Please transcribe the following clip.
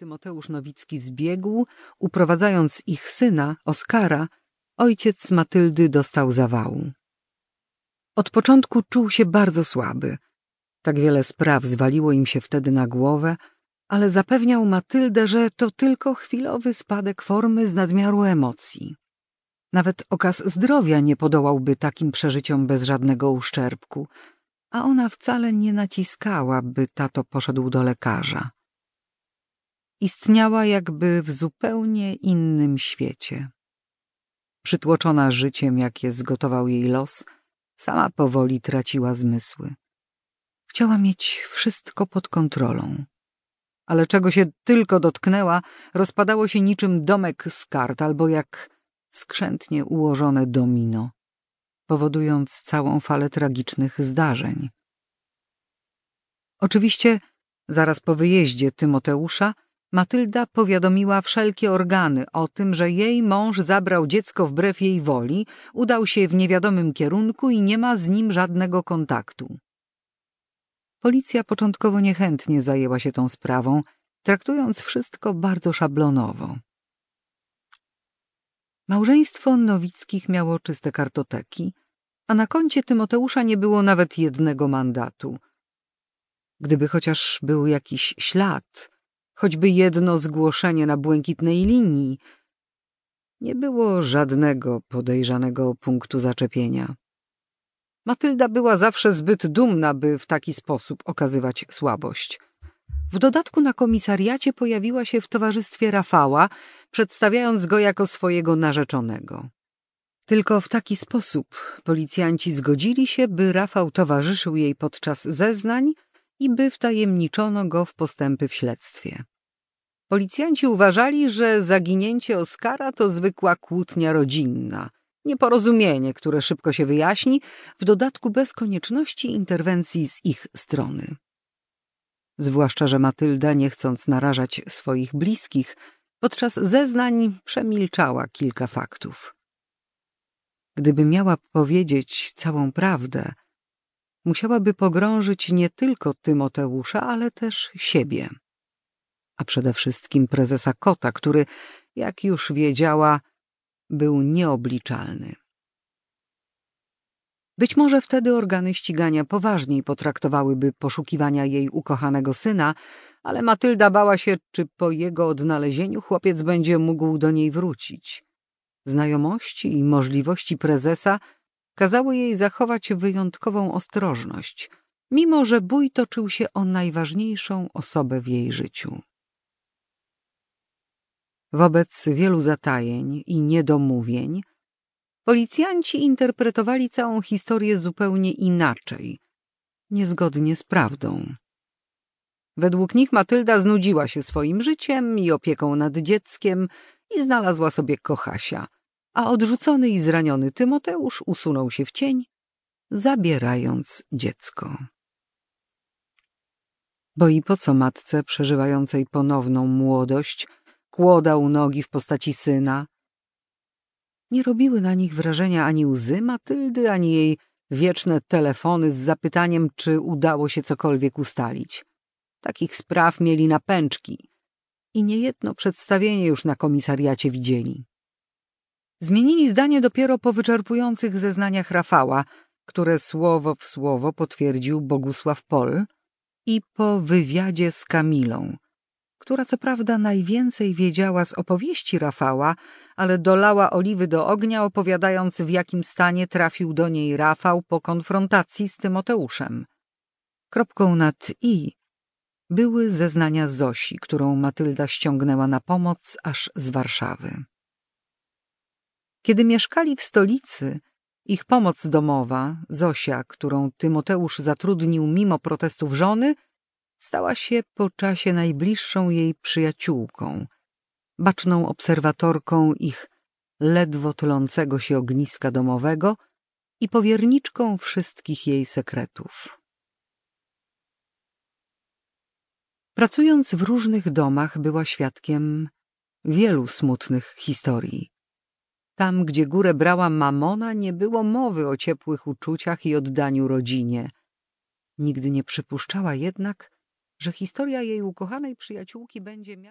Tymoteusz Nowicki zbiegł, uprowadzając ich syna, Oskara, ojciec Matyldy dostał zawału. Od początku czuł się bardzo słaby. Tak wiele spraw zwaliło im się wtedy na głowę, ale zapewniał Matyldę, że to tylko chwilowy spadek formy z nadmiaru emocji. Nawet okaz zdrowia nie podołałby takim przeżyciom bez żadnego uszczerbku, a ona wcale nie naciskała, by tato poszedł do lekarza. Istniała jakby w zupełnie innym świecie. Przytłoczona życiem, jakie zgotował jej los, sama powoli traciła zmysły. Chciała mieć wszystko pod kontrolą. Ale czego się tylko dotknęła, rozpadało się niczym domek z kart albo jak skrzętnie ułożone domino, powodując całą falę tragicznych zdarzeń. Oczywiście, zaraz po wyjeździe Tymoteusza, Matylda powiadomiła wszelkie organy o tym, że jej mąż zabrał dziecko wbrew jej woli, udał się w niewiadomym kierunku i nie ma z nim żadnego kontaktu. Policja początkowo niechętnie zajęła się tą sprawą, traktując wszystko bardzo szablonowo. Małżeństwo Nowickich miało czyste kartoteki, a na koncie Tymoteusza nie było nawet jednego mandatu. Gdyby chociaż był jakiś ślad, choćby jedno zgłoszenie na błękitnej linii, nie było żadnego podejrzanego punktu zaczepienia. Matylda była zawsze zbyt dumna, by w taki sposób okazywać słabość. W dodatku na komisariacie pojawiła się w towarzystwie Rafała, przedstawiając go jako swojego narzeczonego. Tylko w taki sposób policjanci zgodzili się, by Rafał towarzyszył jej podczas zeznań i by wtajemniczono go w postępy w śledztwie. Policjanci uważali, że zaginięcie Oskara to zwykła kłótnia rodzinna, nieporozumienie, które szybko się wyjaśni, w dodatku bez konieczności interwencji z ich strony. Zwłaszcza, że Matylda, nie chcąc narażać swoich bliskich, podczas zeznań przemilczała kilka faktów. Gdyby miała powiedzieć całą prawdę, musiałaby pogrążyć nie tylko Tymoteusza, ale też siebie. A przede wszystkim prezesa Kota, który, jak już wiedziała, był nieobliczalny. Być może wtedy organy ścigania poważniej potraktowałyby poszukiwania jej ukochanego syna, ale Matylda bała się, czy po jego odnalezieniu chłopiec będzie mógł do niej wrócić. Znajomości i możliwości prezesa kazały jej zachować wyjątkową ostrożność, mimo że bój toczył się o najważniejszą osobę w jej życiu. Wobec wielu zatajeń i niedomówień policjanci interpretowali całą historię zupełnie inaczej, niezgodnie z prawdą. Według nich Matylda znudziła się swoim życiem i opieką nad dzieckiem i znalazła sobie kochasia, a odrzucony i zraniony Tymoteusz usunął się w cień, zabierając dziecko. Bo i po co matce przeżywającej ponowną młodość kłodał nogi w postaci syna? Nie robiły na nich wrażenia ani łzy Matyldy, ani jej wieczne telefony z zapytaniem, czy udało się cokolwiek ustalić. Takich spraw mieli na pęczki i niejedno przedstawienie już na komisariacie widzieli. Zmienili zdanie dopiero po wyczerpujących zeznaniach Rafała, które słowo w słowo potwierdził Bogusław Pol i po wywiadzie z Kamilą, która co prawda najwięcej wiedziała z opowieści Rafała, ale dolała oliwy do ognia, opowiadając w jakim stanie trafił do niej Rafał po konfrontacji z Tymoteuszem. Kropką nad i były zeznania Zosi, którą Matylda ściągnęła na pomoc aż z Warszawy. Kiedy mieszkali w stolicy, ich pomoc domowa, Zosia, którą Tymoteusz zatrudnił mimo protestów żony, stała się po czasie najbliższą jej przyjaciółką, baczną obserwatorką ich ledwo tulącego się ogniska domowego i powierniczką wszystkich jej sekretów. Pracując w różnych domach była świadkiem wielu smutnych historii. Tam, gdzie górę brała mamona, nie było mowy o ciepłych uczuciach i oddaniu rodzinie. Nigdy nie przypuszczała jednak, że historia jej ukochanej przyjaciółki będzie miała...